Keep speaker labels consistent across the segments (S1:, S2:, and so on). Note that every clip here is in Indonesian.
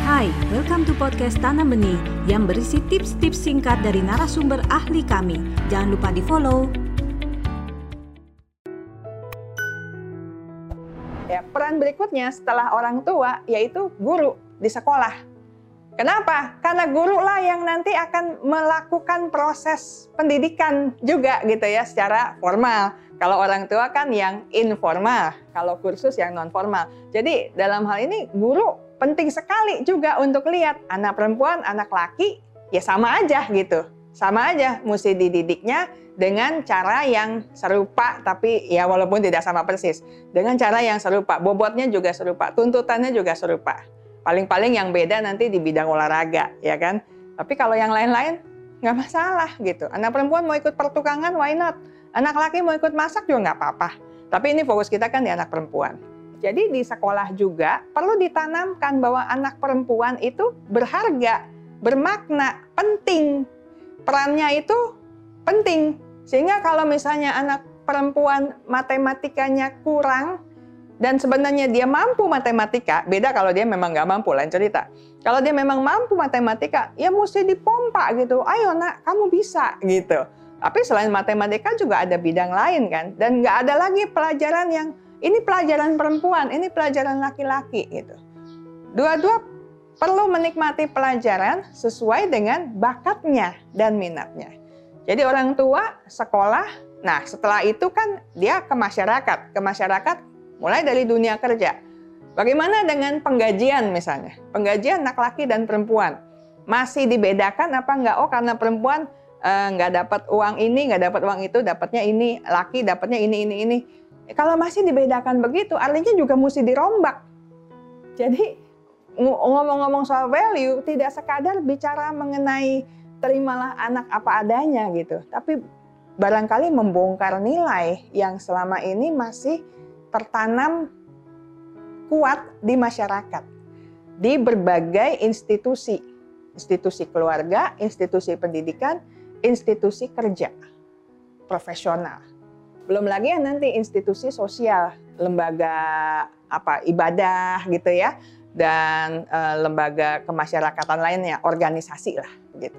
S1: Hai, welcome to podcast Tanam Benih yang berisi tips-tips singkat dari narasumber ahli kami. Jangan lupa di follow.
S2: Ya, peran berikutnya setelah orang tua yaitu guru di sekolah. Kenapa? Karena guru lah yang nanti akan melakukan proses pendidikan juga gitu ya secara formal. Kalau orang tua kan yang informal, kalau kursus yang non formal. Jadi dalam hal ini guru penting sekali juga untuk lihat anak perempuan, anak laki ya sama aja gitu. Sama aja mesti dididiknya dengan cara yang serupa tapi ya walaupun tidak sama persis. Dengan cara yang serupa, bobotnya juga serupa, tuntutannya juga serupa. Paling-paling yang beda nanti di bidang olahraga, ya kan? Tapi kalau yang lain-lain nggak masalah gitu. Anak perempuan mau ikut pertukangan, why not? Anak laki mau ikut masak juga nggak apa-apa. Tapi ini fokus kita kan di anak perempuan. Jadi di sekolah juga perlu ditanamkan bahwa anak perempuan itu berharga, bermakna, penting. Perannya itu penting. Sehingga kalau misalnya anak perempuan matematikanya kurang, dan sebenarnya dia mampu matematika, beda kalau dia memang nggak mampu, lain cerita. Kalau dia memang mampu matematika, ya mesti dipompa gitu. Ayo nak, kamu bisa gitu. Tapi selain matematika juga ada bidang lain kan. Dan nggak ada lagi pelajaran yang ini pelajaran perempuan, ini pelajaran laki-laki gitu. Dua-dua perlu menikmati pelajaran sesuai dengan bakatnya dan minatnya. Jadi orang tua sekolah, nah setelah itu kan dia ke masyarakat. Ke masyarakat mulai dari dunia kerja. Bagaimana dengan penggajian misalnya? Penggajian anak laki dan perempuan. Masih dibedakan apa enggak? Oh karena perempuan Eh, dapat uang ini, nggak dapat uang itu, dapatnya ini, laki dapatnya ini, ini, ini. Kalau masih dibedakan begitu, artinya juga mesti dirombak. Jadi ngomong-ngomong soal value, tidak sekadar bicara mengenai terimalah anak apa adanya gitu, tapi barangkali membongkar nilai yang selama ini masih tertanam kuat di masyarakat, di berbagai institusi, institusi keluarga, institusi pendidikan, institusi kerja profesional. Belum lagi yang nanti institusi sosial, lembaga apa ibadah gitu ya, dan e, lembaga kemasyarakatan lainnya, organisasi lah gitu.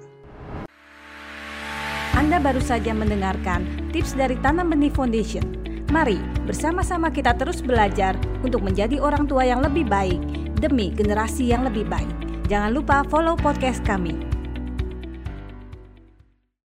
S1: Anda baru saja mendengarkan tips dari Tanam Benih Foundation. Mari bersama-sama kita terus belajar untuk menjadi orang tua yang lebih baik demi generasi yang lebih baik. Jangan lupa follow podcast kami